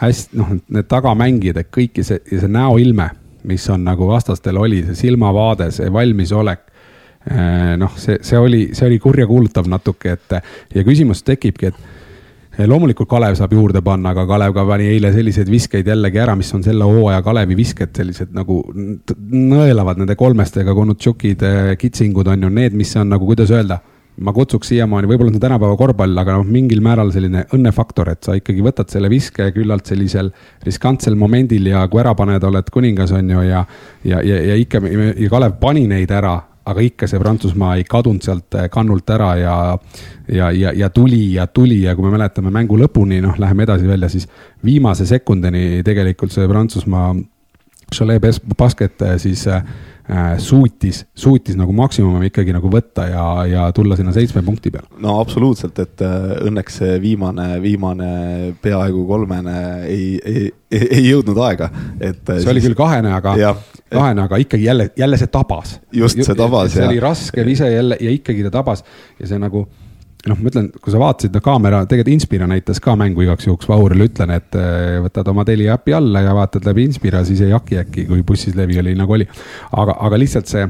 hästi, noh, need tagamängijad, et kõik ja see, ja see näoilme, mis on nagu vastastel oli, see silmavaade, see valmisolek Äh, noh, see, see oli, see oli kurjakuulutav natuke, et ja küsimus tekibki, et loomulikult Kalev saab juurde panna, aga Kalev ka pani eile selliseid viskeid jällegi ära, mis on selle hooaja Kalevi visked, sellised nagu nõelavad nende kolmestega, Konutšukid, kitsingud on ju need, mis on nagu, kuidas öelda ma kutsuks siiamaani, võib-olla on see tänapäeva korvpall, aga noh, mingil määral selline õnnefaktor, et sa ikkagi võtad selle viske küllalt sellisel riskantsel momendil ja kui ära paned, oled kuningas, on ju, ja. ja, ja, ja ikka ja Kalev pani neid ära aga ikka see Prantsusmaa ei kadunud sealt eh, kannult ära ja, ja, ja, ja tuli ja tuli ja kui me mäletame mängu lõpuni, noh, läheme edasi välja, siis viimase sekundini tegelikult see Prantsusmaa Cholet basket eh, siis äh, suutis, suutis nagu maksimumi ikkagi nagu võtta ja, ja tulla sinna seitsme punkti peale.
no absoluutselt, et õnneks see viimane, viimane peaaegu kolmene ei, ei, ei, ei jõudnud aega, et.
see siis... oli küll kahene, aga kahene, aga ikkagi jälle, jälle see tabas.
just, see tabas.
see ja. oli raske vise jälle ja ikkagi ta tabas ja see nagu noh, ma ütlen, kui sa vaatasid, no kaamera, tegelikult Inspira näitas ka mängu igaks juhuks Vahurile, ütlen, et eh, võtad oma Telia äpi alla ja vaatad läbi Inspira, siis ei haki äkki, kui bussis levi oli nagu oli. aga, aga lihtsalt see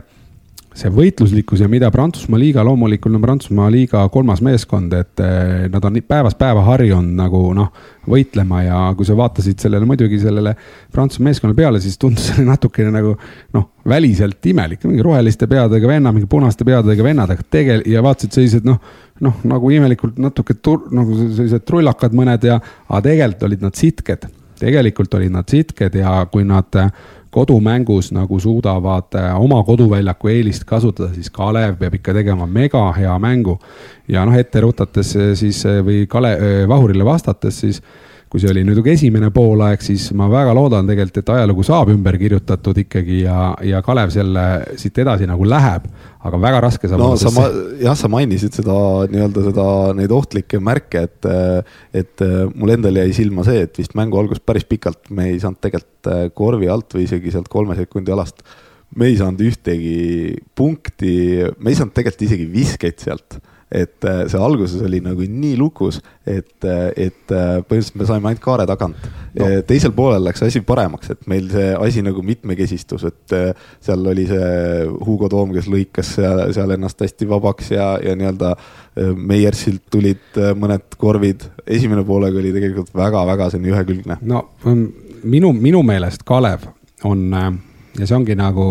see võitluslikkus ja mida Prantsusmaa liiga, loomulikult on Prantsusmaa liiga kolmas meeskond, et eh, nad on päevast päeva harjunud nagu noh, võitlema ja kui sa vaatasid sellele muidugi sellele Prantsuse meeskonna peale, siis tundus see natukene nagu noh, väliselt imelik, mingi roheliste peadega venna, mingi punaste peadega vennad, aga tegel- ja vaatasid sellised noh, noh nagu imelikult natuke tur-, nagu sellised trullakad mõned ja, aga tegelikult olid nad sitked. Tegelikult olid nad sitked ja kui nad kodumängus nagu suudavad oma koduväljaku eelist kasutada, siis Kalev peab ikka tegema mega hea mängu. ja noh, ette rutates siis või Kale-, Vahurile vastates, siis kui see oli muidugi esimene poolaeg, siis ma väga loodan tegelikult, et ajalugu saab ümber kirjutatud ikkagi ja, ja Kalev selle siit edasi nagu läheb. aga väga raske saab
no, olla. sa, jah, sa mainisid seda nii-öelda seda, neid ohtlikke märke, et, et mul endal jäi silma see, et vist mängu alguses päris pikalt me ei saanud tegelikult korvi alt või isegi sealt kolme sekundi alast me ei saanud ühtegi punkti, me ei saanud tegelikult isegi viskeid sealt et äh, see alguses oli nagu nii lukus, et, äh, et äh, põhimõtteliselt me saime ainult kaare tagant no.. teisel poolel läks asi paremaks, et meil see asi nagu mitmekesistus, et seal oli see Hugo Toom, kes lõikas seal, seal ennast hästi vabaks ja, ja nii-öelda Meiersilt tulid mõned korvid. esimene poolega oli tegelikult väga-väga selline ühekülgne.
no mm, minu, minu meelest Kalev on ja see ongi nagu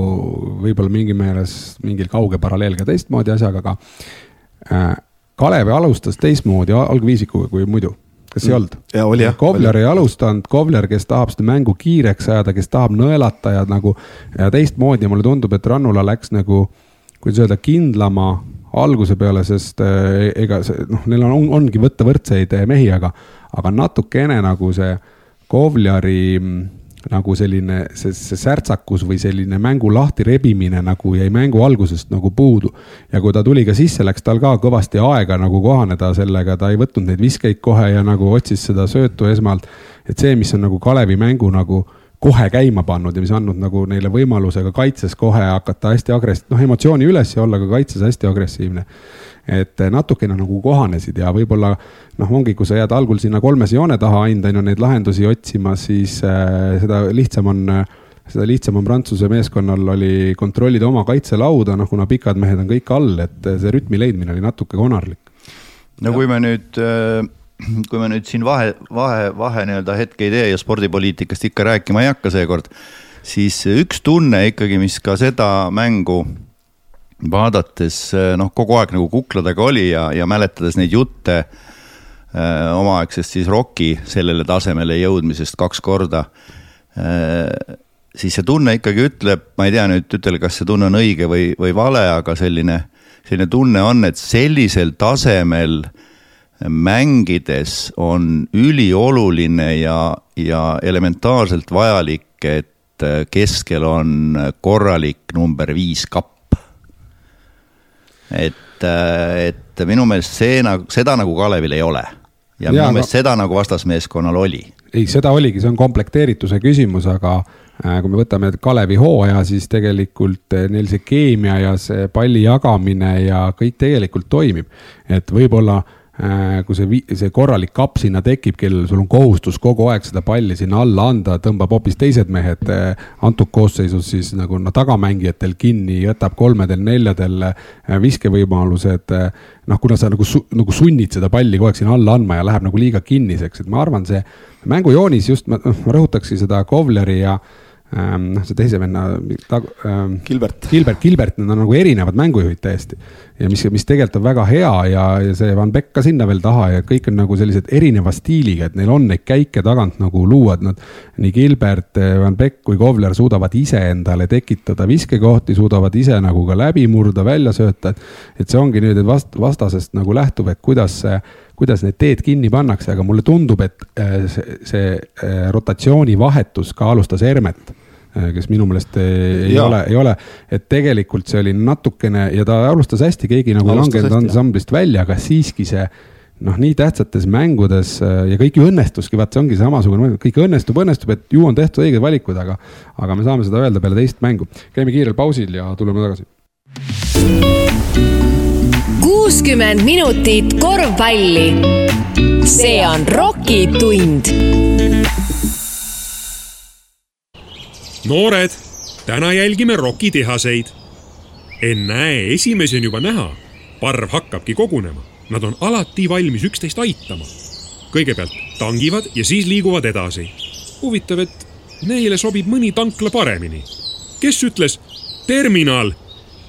võib-olla mingi meeles mingil kauge paralleel ka teistmoodi asjaga, aga Kalev alustas teistmoodi algviisikuga kui muidu kas ei mm. olnud?
ja oli jah.
Kovler ei alustanud, Kovler, kes tahab seda mängu kiireks ajada, kes tahab nõelata ja nagu ja teistmoodi ja mulle tundub, et Rannula läks nagu, kuidas öelda, kindlama alguse peale, sest äh, ega see noh, neil on, ongi võtta võrdseid mehi, aga, aga natukene nagu see Kovleri mm, nagu selline see, see särtsakus või selline mängu lahti rebimine nagu jäi mängu algusest nagu puudu. ja kui ta tuli ka sisse, läks tal ka kõvasti aega nagu kohaneda sellega, ta ei võtnud neid viskeid kohe ja nagu otsis seda söötu esmalt. et see, mis on nagu Kalevi mängu nagu kohe käima pannud ja mis andnud nagu neile võimaluse ka kaitses kohe hakata hästi agress-, noh emotsiooni üles ja olla ka kaitses hästi agressiivne et natukene nagu kohanesid ja võib-olla noh, ongi, kui sa jääd algul sinna kolmese joone taha ainult on ju neid lahendusi otsima, siis äh, seda lihtsam on seda lihtsam on Prantsuse meeskonnal oli kontrollida oma kaitselauda, noh kuna pikad mehed on kõik all, et see rütmi leidmine oli natuke konarlik.
no kui me nüüd, äh, kui me nüüd siin vahe, vahe, vahe nii-öelda hetke ei tee ja spordipoliitikast ikka rääkima ei hakka seekord, siis üks tunne ikkagi, mis ka seda mängu vaadates noh, kogu aeg nagu kukladega oli ja, ja mäletades neid jutte äh, omaaegsest siis Rocki sellele tasemele jõudmisest kaks korda äh,. siis see tunne ikkagi ütleb, ma ei tea nüüd, ütelge, kas see tunne on õige või, või vale, aga selline, selline tunne on, et sellisel tasemel mängides on ülioluline ja, ja elementaarselt vajalik, et keskel on korralik number viis kapp et, äh, et minu meelest see nagu, seda nagu Kalevil ei ole. ja, ja minu meelest no, seda nagu vastasmeeskonnal oli.
ei, seda oligi, see on komplekteerituse küsimus, aga äh, kui me võtame Kalevi hooaja, siis tegelikult äh, neil see keemia ja see palli jagamine ja kõik tegelikult toimib. et võib-olla kui see, see korralik kapp sinna tekib, kellel sul on kohustus kogu aeg seda palli sinna alla anda, tõmbab hoopis teised mehed äh, antud koosseisus siis nagu no tagamängijatel kinni, jätab kolmedel-neljadel äh, viskevõimalused. noh, kuna sa nagu, nagu sunnid seda palli kogu aeg sinna alla andma ja läheb nagu liiga kinniseks, et ma arvan, see mängujoonis just, ma, ma rõhutakski seda Kovleri ja noh, see teise venna tag-.
Ähm, Gilbert.
Gilbert, Gilbert, need on nagu erinevad mängujuhid täiesti. ja mis, mis tegelikult on väga hea ja, ja see Van Beck ka sinna veel taha ja kõik on nagu sellised erineva stiiliga, et neil on neid käike tagant nagu luua, et nad. nii Gilbert, Van Beck kui Kovler suudavad ise endale tekitada viskekohti, suudavad ise nagu ka läbi murda, välja sööta, et. et see ongi nüüd vast-, vastasest nagu lähtub, et kuidas see kuidas need teed kinni pannakse, aga mulle tundub, et äh, see, see äh, rotatsiooni vahetus ka alustas Hermet kes minu meelest äh, ei ja. ole, ei ole, et tegelikult see oli natukene ja ta alustas hästi, keegi nagu ei langenud ansamblist välja, aga siiski see noh, nii tähtsates mängudes äh, ja kõik ju õnnestuski, vaat see ongi samasugune, kõik õnnestub, õnnestub, et ju on tehtud õiged valikud, aga, aga me saame seda öelda peale teist mängu. käime kiirel pausil ja tuleme tagasi.
kuuskümmend minutit korvpalli. see on Rocki tund
noored, täna jälgime Rocki tehaseid. ennäe, esimesi on juba näha. parv hakkabki kogunema, nad on alati valmis üksteist aitama. kõigepealt tangivad ja siis liiguvad edasi. huvitav, et neile sobib mõni tankla paremini. kes ütles terminal?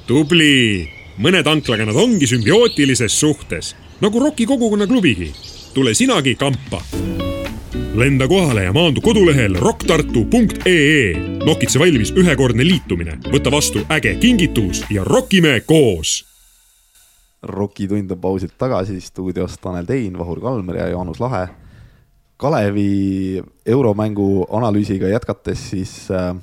tubli, mõne tanklaga nad ongi sümbiootilises suhtes, nagu Rocki kogukonna klubigi. tule sinagi kampa lenda kohale ja maandu kodulehel rocktartu.ee. nokitse valmis ühekordne liitumine, võta vastu äge kingitus ja rokime koos.
rokitund on pausilt tagasi, stuudios Tanel Tein, Vahur Kalmer ja Jaanus Lahe. Kalevi euromängu analüüsiga jätkates siis äh,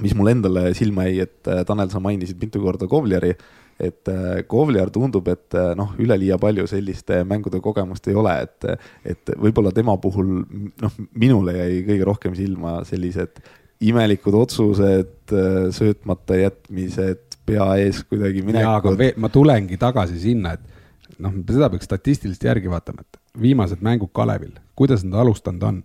mis mulle endale silma jäi, et äh, Tanel, sa mainisid mitu korda Kovljari et äh, Kovliar tundub, et äh, noh, üleliia palju selliste mängude kogemust ei ole, et, et võib-olla tema puhul noh, minule jäi kõige rohkem silma sellised imelikud otsused, söötmata jätmised, pea ees kuidagi minekud.
ma tulengi tagasi sinna, et noh, seda peaks statistiliselt järgi vaatama, et viimased mängud Kalevil, kuidas nad alustanud on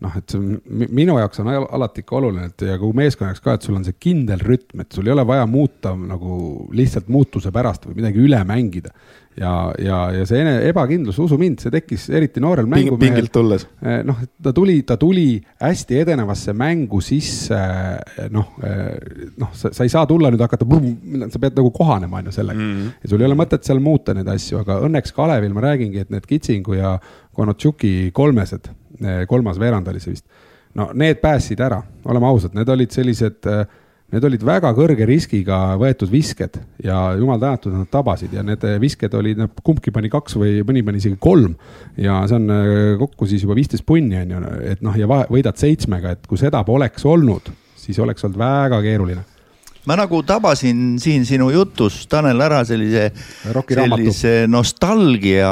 noh, et see minu jaoks on alati ikka oluline, et ja kogu meeskonna jaoks ka, et sul on see kindel rütm, et sul ei ole vaja muuta nagu lihtsalt muutuse pärast või midagi üle mängida. ja, ja, ja see ebakindlus, usu mind, see tekkis eriti noorel mängumehel.
pingilt tulles.
Eh, noh, ta tuli, ta tuli hästi edenevasse mängu sisse, noh, eh, noh, sa, ei saa tulla nüüd hakata, sa pead nagu kohanema, on ju, sellega mm. -hmm. ja sul ei ole mõtet seal muuta neid asju, aga õnneks Kalevil ma räägingi, et need Kitsingu ja Konotšuki kolmesed kolmas veerand oli see vist. no need päästsid ära, oleme ausad, need olid sellised, eh, need olid väga kõrge riskiga võetud visked ja jumal tänatud, nad tabasid ja need visked olid, kumbki pani kaks või mõni pani isegi kolm. ja see on kokku siis juba viisteist punni on ju, et noh, ja võidad seitsmega, et kui seda poleks olnud, siis oleks olnud väga keeruline
ma nagu tabasin siin sinu jutus, Tanel, ära sellise, sellise nostalgia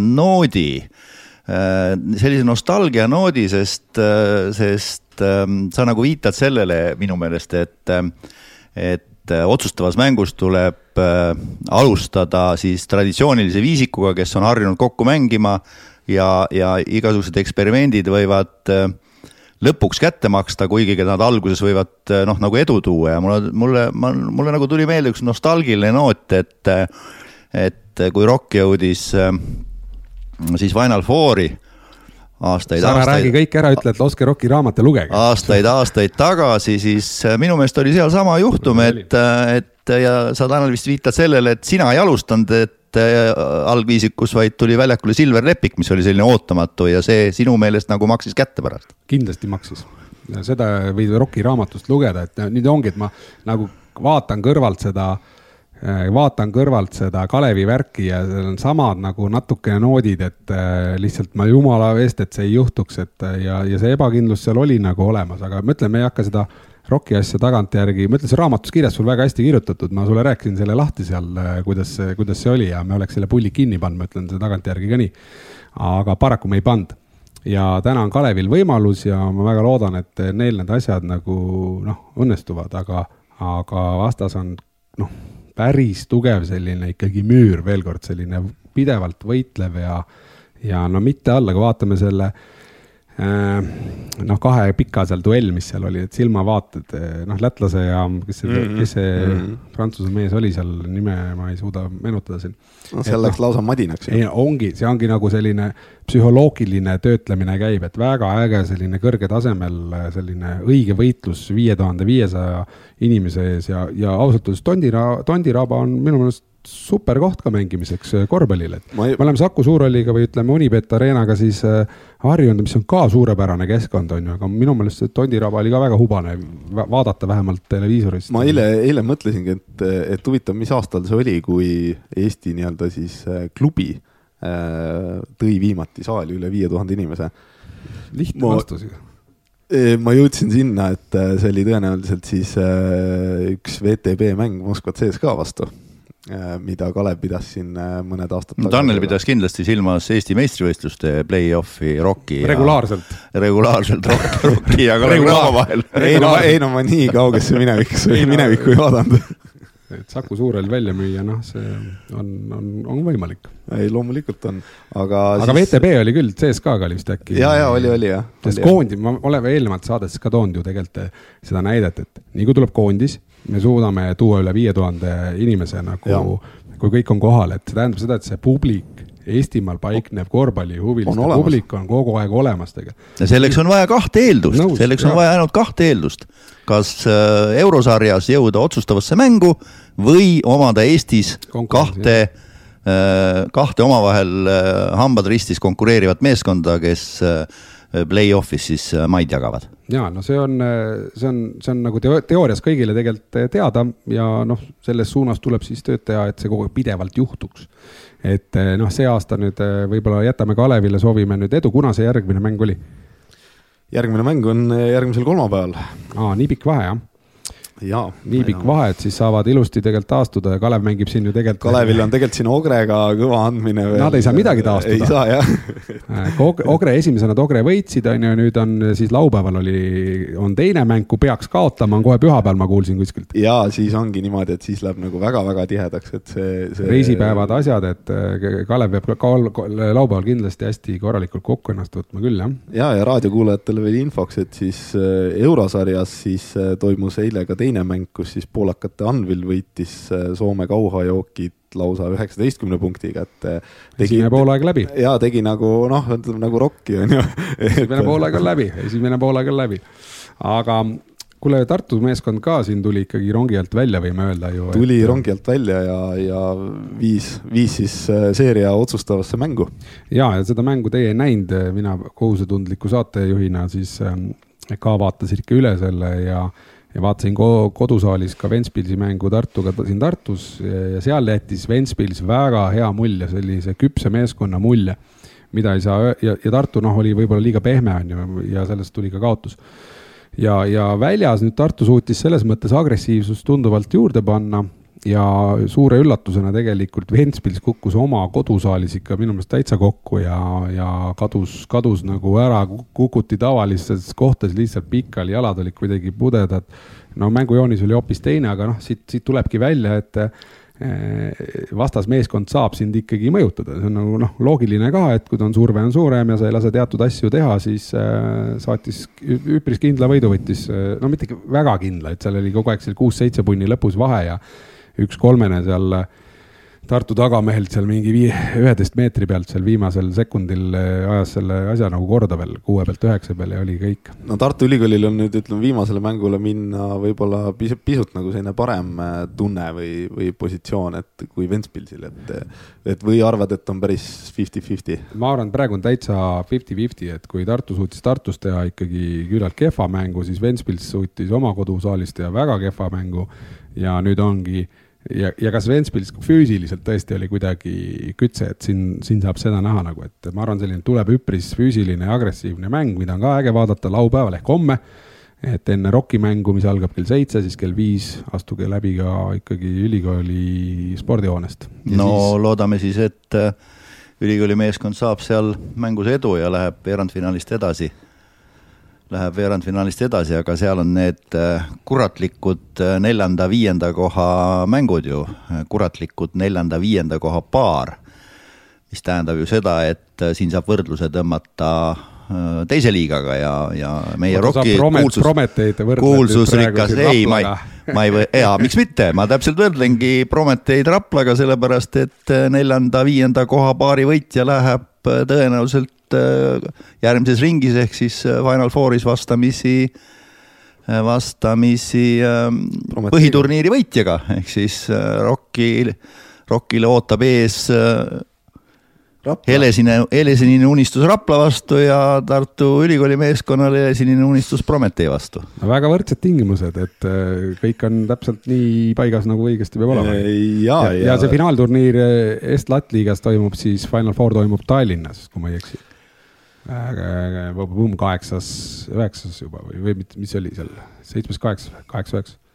noodi Äh, sellise nostalgia noodi, sest, äh, sest ähm, sa nagu viitad sellele minu meelest, et, äh, et otsustavas mängus tuleb alustada siis traditsioonilise viisikuga, kes on harjunud kokku mängima ja, ja igasugused eksperimendid võivad lõpuks kätte maksta, kuigi nad alguses võivad noh, nagu edu tuua. Ja mulle, mulle, mulle nagu tuli meelde üks nostalgiline noot, et, et kui Rock jõudis äh, siis Final Fouri aastaid.
ära räägi kõik ära, ütle, et laske Rocki raamat ja lugege.
aastaid-aastaid tagasi, siis äh, minu meelest oli sealsama juhtum, et, äh, et ja sa, Tanel, vist viitad sellele, et sina ei alustanud, et äh, algviisikus, vaid tuli väljakule Silver Lepik, mis oli selline ootamatu ja see sinu meelest nagu maksis kätte pärast?
kindlasti maksis. seda võid Rocki raamatust lugeda, et nüüd ongi, et ma nagu vaatan kõrvalt seda äh, Äh, vaatan kõrvalt seda Kalevi värki ja seal on samad nagu natukene noodid, et äh, lihtsalt ma jumala eest, et see ei juhtuks, et äh, ja, ja see ebakindlus seal oli nagu olemas, aga ma ütlen, me ei hakka seda Rocki asja tagantjärgi, ma ütlen, see raamatus kirjas sul väga hästi kirjutatud, ma sulle rääkisin selle lahti seal, kuidas, kuidas see oli ja me oleks selle pulli kinni pannud, ma ütlen see tagantjärgi ka nii. aga paraku me ei pannud ja täna on Kalevil võimalus ja ma väga loodan, et neil need asjad nagu noh, õnnestuvad, aga, aga vastas on noh päris tugev selline ikkagi müür, veel kord selline pidevalt võitlev ja, ja no mitte alla, kui vaatame selle äh, noh, kahe pika seal duell, mis seal oli, et silmavaated, äh, noh, lätlase ja kes see mm, -hmm. kes see mm -hmm. prantsuse mees oli seal, nime ma ei suuda meenutada siin.
no seal läks no, lausa madinaks.
ei, ongi, see ongi nagu selline psühholoogiline töötlemine käib, et väga äge selline kõrge tasemel selline õige võitlus viie tuhande viiesaja inimese ees ja, ja ausalt öeldes Tondira, Tondiraba on minu meelest super koht ka mängimiseks äh, korvpallil, et ei... me oleme Saku Suurhalliga või ütleme Unibet Arenaga siis äh, harjunud, mis on ka suurepärane keskkond, on ju, aga minu meelest see Tondiraba oli ka väga hubane vaadata vähemalt televiisorist.
ma eile, eile mõtlesingi, et, et huvitav, mis aastal see oli, kui Eesti nii-öelda siis äh, klubi tõi viimati saali üle viie tuhande inimese.
lihtne ma... vastus ju
ma jõudsin sinna, et see oli tõenäoliselt siis üks VTB mäng Moskva CSKA vastu mida Kalev pidas siin äh, mõned aastad
tagasi. Tanel pidas kindlasti silmas Eesti meistrivõistluste play-off'i Rocki.
regulaarselt.
regulaarselt Rock, Rocki ja Kalev Cramo vahel.
ei no, ei no ma nii kaugesse minevikusse või minevikku ei vaadanud
et Saku Suurhall välja müüa, noh, see on, on, on võimalik.
ei, loomulikult on, aga.
aga siis... VTB oli küll, CSKA-ga oli vist äkki.
ja, ja oli, oli jah.
sest koondis, ma oleme eelnevalt saadetes ka toonud ju tegelikult seda näidet, et nii kui tuleb koondis me suudame tuua üle viie tuhande inimese nagu, kui kõik on kohal, et see tähendab seda, et see publik Eestimaal paiknev korvpallihuviliste publik on kogu aeg olemas tegelikult.
ja selleks on vaja kahte eeldust, selleks on vaja ainult kahte eeldust. kas äh, eurosarjas jõuda otsustavasse mängu või omada Eestis kahte, äh, kahte omavahel äh, hambad ristis konkureerivat meeskonda, kes play-off'is siis maid jagavad.
Ja no see on, see on, see on nagu teo teoorias kõigile tegelikult teada ja noh, selles suunas tuleb siis tööd teha, et see kogu aeg pidevalt juhtuks. et noh, see aasta nüüd võib-olla jätame Kalevile, soovime nüüd edu, kuna see järgmine mäng oli?
järgmine mäng on järgmisel kolmapäeval.
aa, nii pikk vahe, jah? Pikk vahe, et siis saavad ilusti tegelikult taastuda ja Kalev mängib siin ju tegelikult.
Kalevil on tegelikult siin Ogrega kõva andmine
veel. Nad ei saa midagi taastuda.
ei saa jah
äh, Ogre, esimesena nad Ogre võitsid, on ju, nüüd on siis laupäeval oli, on teine mäng, kui peaks kaotama, on kohe pühapäeval, ma kuulsin kuskilt.
ja siis ongi niimoodi, et siis läheb nagu väga-väga tihedaks, et see, see.
reisipäevad, asjad, et äh, Kalev peab laupäeval kindlasti hästi korralikult kokku ennast võtma küll, jah.
ja, ja raadiokuulajatele veel infoks, et siis äh, eurosarjas siis toimus eile ka teine teine mäng, kus siis poolakate Anvil võitis äh, Soome kauhajookid lausa üheksateistkümne punktiga, et äh,
tegi, esimene poolaeg läbi.
ja tegi nagu noh, ütleme nagu rokki on ju.
esimene poolaeg on läbi, esimene poolaeg on läbi. aga kuule, Tartu meeskond ka siin tuli ikkagi rongi alt välja, võime öelda ju.
tuli et... rongi alt välja ja, ja viis, viis siis äh, seeria otsustavasse mängu.
ja, ja seda mängu teie ei näinud, mina kohusetundliku saatejuhina siis ähm, ka vaatasin ikka üle selle ja ja vaatasin kodusaalis ka Ventspilsi mängu Tartuga siin Tartus ja seal jättis Ventspils väga hea mulje, sellise küpse meeskonna mulje, mida ei saa ja, ja Tartu noh, oli võib-olla liiga pehme on ju ja sellest tuli ka kaotus. ja, ja väljas nüüd Tartu suutis selles mõttes agressiivsust tunduvalt juurde panna ja suure üllatusena tegelikult Ventspils kukkus oma kodusaalis ikka minu meelest täitsa kokku ja, ja kadus, kadus nagu ära, kukuti tavalistes kohtades lihtsalt pikali, jalad olid kuidagi pudedad. no mängujoonis oli hoopis teine, aga noh, siit, siit tulebki välja, et eh, vastasmeeskond saab sind ikkagi mõjutada, see on nagu noh, loogiline ka, et kui ta on surve on suurem ja sa ei lase teatud asju teha, siis äh, saatis üpris kindla võidu võttis, no mitte väga kindla, et seal oli kogu aeg seal kuus-seitse punni lõpus vahe ja üks kolmene seal Tartu tagamehelt seal mingi vii-, üheteist meetri pealt seal viimasel sekundil eh, ajas selle asja nagu korda veel kuue pealt üheksa peale ja oli kõik.
no Tartu Ülikoolil on nüüd ütleme viimasele mängule minna võib-olla pisut, pisut nagu selline parem eh, tunne või, või positsioon, et kui Ventspilsil, et, et või arvad, et on päris fifty-fifty?
ma arvan, et praegu on täitsa fifty-fifty, et kui Tartu suutis Tartus teha ikkagi küllalt kehva mängu, siis Ventspils suutis oma kodusaalis teha väga kehva mängu ja nüüd ongi ja, ja kas Ventspils füüsiliselt tõesti oli kuidagi kütse, et siin, siin saab seda näha nagu, et ma arvan, selline tuleb üpris füüsiline ja agressiivne mäng, mida on ka äge vaadata laupäeval ehk homme. et enne ROK-i mängu, mis algab kell seitse, siis kell viis astuge läbi ka ikkagi ülikooli spordihoonest.
no siis... loodame siis, et äh, ülikooli meeskond saab seal mängus edu ja läheb veerandfinaalist edasi läheb veerandfinaalist edasi, aga seal on need äh, kuratlikud äh, neljanda-viienda koha mängud ju, kuratlikud neljanda-viienda koha paar. mis tähendab ju seda, et äh, siin saab võrdluse tõmmata teise liigaga ja, ja meie Rocki kuulsus, kuulsusrikas, ei, ma ei, ma ei või, jaa, miks mitte, ma täpselt võrdlengi Prometeid Raplaga, sellepärast et neljanda-viienda koha paari võitja läheb tõenäoliselt Äh, järgmises ringis ehk siis äh, Final Fouris vastamisi, äh, vastamisi ähm, põhiturniiri võitjaga. Ehk siis Rocki, Rockile ootab ees helesinine, helesinine unistus Rapla vastu ja Tartu Ülikooli meeskonnal helesinine unistus Prometee vastu.
väga võrdsed tingimused, et kõik on täpselt nii paigas, nagu õigesti peab olema.
ja, ja,
ja see finaalturniir Est-Lat liigas toimub siis, Final Four toimub Tallinnas, kui ma ei eksi. Kaheksas, üheksas juba või, või mis oli seal, seitsmes, kaheksas, kaheksa, üheksa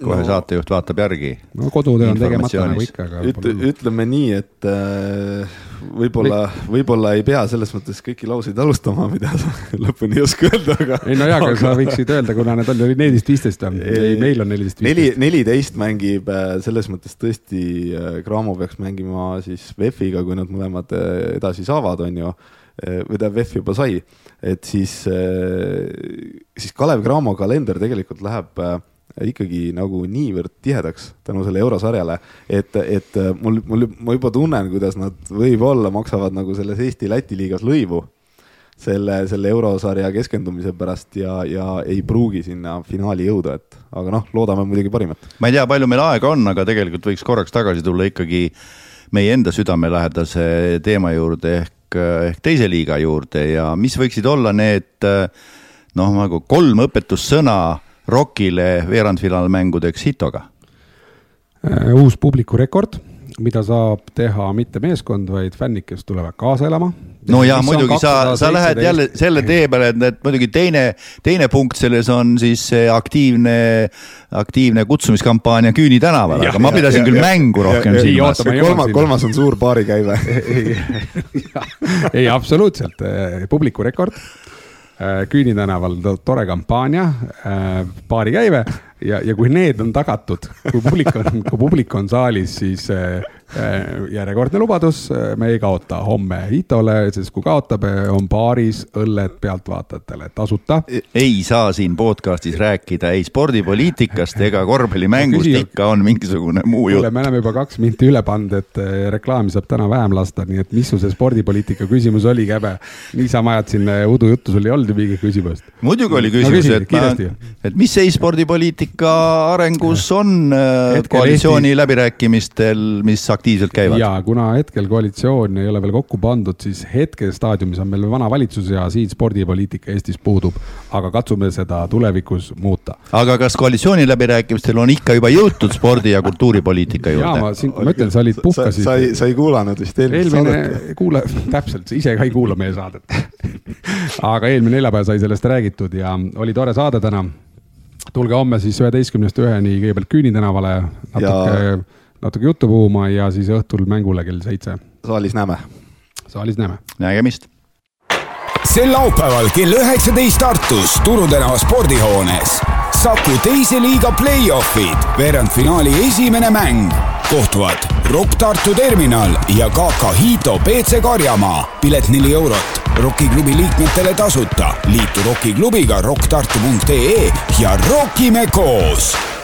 kohe no, saatejuht vaatab järgi.
no kodutöö on tegemata nagu ikka, aga.
ütle, ütleme nii, et äh, võib-olla, võib-olla ei pea selles mõttes kõiki lauseid alustama, mida sa lõpuni ei oska öelda, aga.
ei no jaa, aga sa võiksid öelda, kuna need oli neliteist, viisteist on, ei meil on neliteist,
viisteist. neli, neliteist mängib äh, selles mõttes tõesti, äh, Cramo peaks mängima siis VEF-iga, kui nad mõlemad äh, edasi saavad, on ju või tähendab, VEF juba sai, et siis, siis Kalev Cramo kalender tegelikult läheb eh, ikkagi nagu niivõrd tihedaks tänu selle eurosarjale, et, et mul, mul, ma juba tunnen, kuidas nad võib-olla maksavad nagu selles Eesti-Läti liigas lõivu selle, selle eurosarja keskendumise pärast ja, ja ei pruugi sinna finaali jõuda, et aga noh, loodame muidugi parimat.
ma ei tea, palju meil aega on, aga tegelikult võiks korraks tagasi tulla ikkagi meie enda südamelähedase teema juurde ehk ehk teise liiga juurde ja mis võiksid olla need noh, nagu kolm õpetussõna ROK-ile veerandfinaalmängudeks Hitoga?
uus publiku rekord mida saab teha mitte meeskond, vaid fännid, kes tulevad kaasa elama.
no ja muidugi sa, sa lähed jälle selle tee peale, et, et muidugi teine, teine punkt selles on siis see aktiivne, aktiivne kutsumiskampaania Küüni tänaval, aga ma pidasin ja, küll ja, mängu rohkem silmas.
kolmas, kolmas on suur baarikäive
ei, absoluutselt, publiku rekord Küüni tänaval tore kampaania, baarikäive ja, ja kui need on tagatud, kui publik on, kui publik on saalis, siis äh, järjekordne lubadus, äh, me ei kaota homme Itole, sest kui kaotab, äh, on baaris õlled pealtvaatajatele tasuta.
ei saa siin podcast'is rääkida ei spordipoliitikast ega korvpallimängust, ikka on mingisugune muu jutt.
me oleme juba kaks minti üle pannud, et reklaami saab täna vähem lasta, nii et mis su see spordipoliitika küsimus oli, Käbe? niisama ajad siin udujuttu, sul ei olnud ju mingit küsimust.
muidugi oli küsimus no,, et ma, et mis seis spordipoliitika poliitika arengus on äh, hetkel koalitsiooni Eesti... läbirääkimistel, mis aktiivselt käivad?
ja kuna hetkel koalitsioon ei ole veel kokku pandud, siis hetke staadiumis on meil vana valitsus ja siin spordipoliitika Eestis puudub. aga katsume seda tulevikus muuta.
aga kas koalitsiooni läbirääkimistel on ikka juba jõutud spordi ja kultuuripoliitika juurde?
ja ma siin, ma ütlen, sa olid puhkasid.
sa ei, sa ei kuulanud vist eelmist
eelmine saadet? kuula, täpselt, ise ka ei kuula meie saadet aga eelmine neljapäev sai sellest räägitud ja oli tore saade täna tulge homme siis üheteistkümnest üheni kõigepealt Küüni tänavale natuke ja..., natuke juttu puhuma ja siis õhtul mängule kell seitse.
saalis näeme.
saalis näeme.
nägemist.
sel laupäeval kell üheksateist Tartus Turu tänava spordihoones Saku teise liiga play-offid, veerandfinaali esimene mäng. kohtuvad Rock Tartu terminal ja KK Hito BC Karjamaa. pilet neli eurot Rocki klubi liikmetele tasuta. liitu Rocki klubiga rocktartu.ee ja rockime koos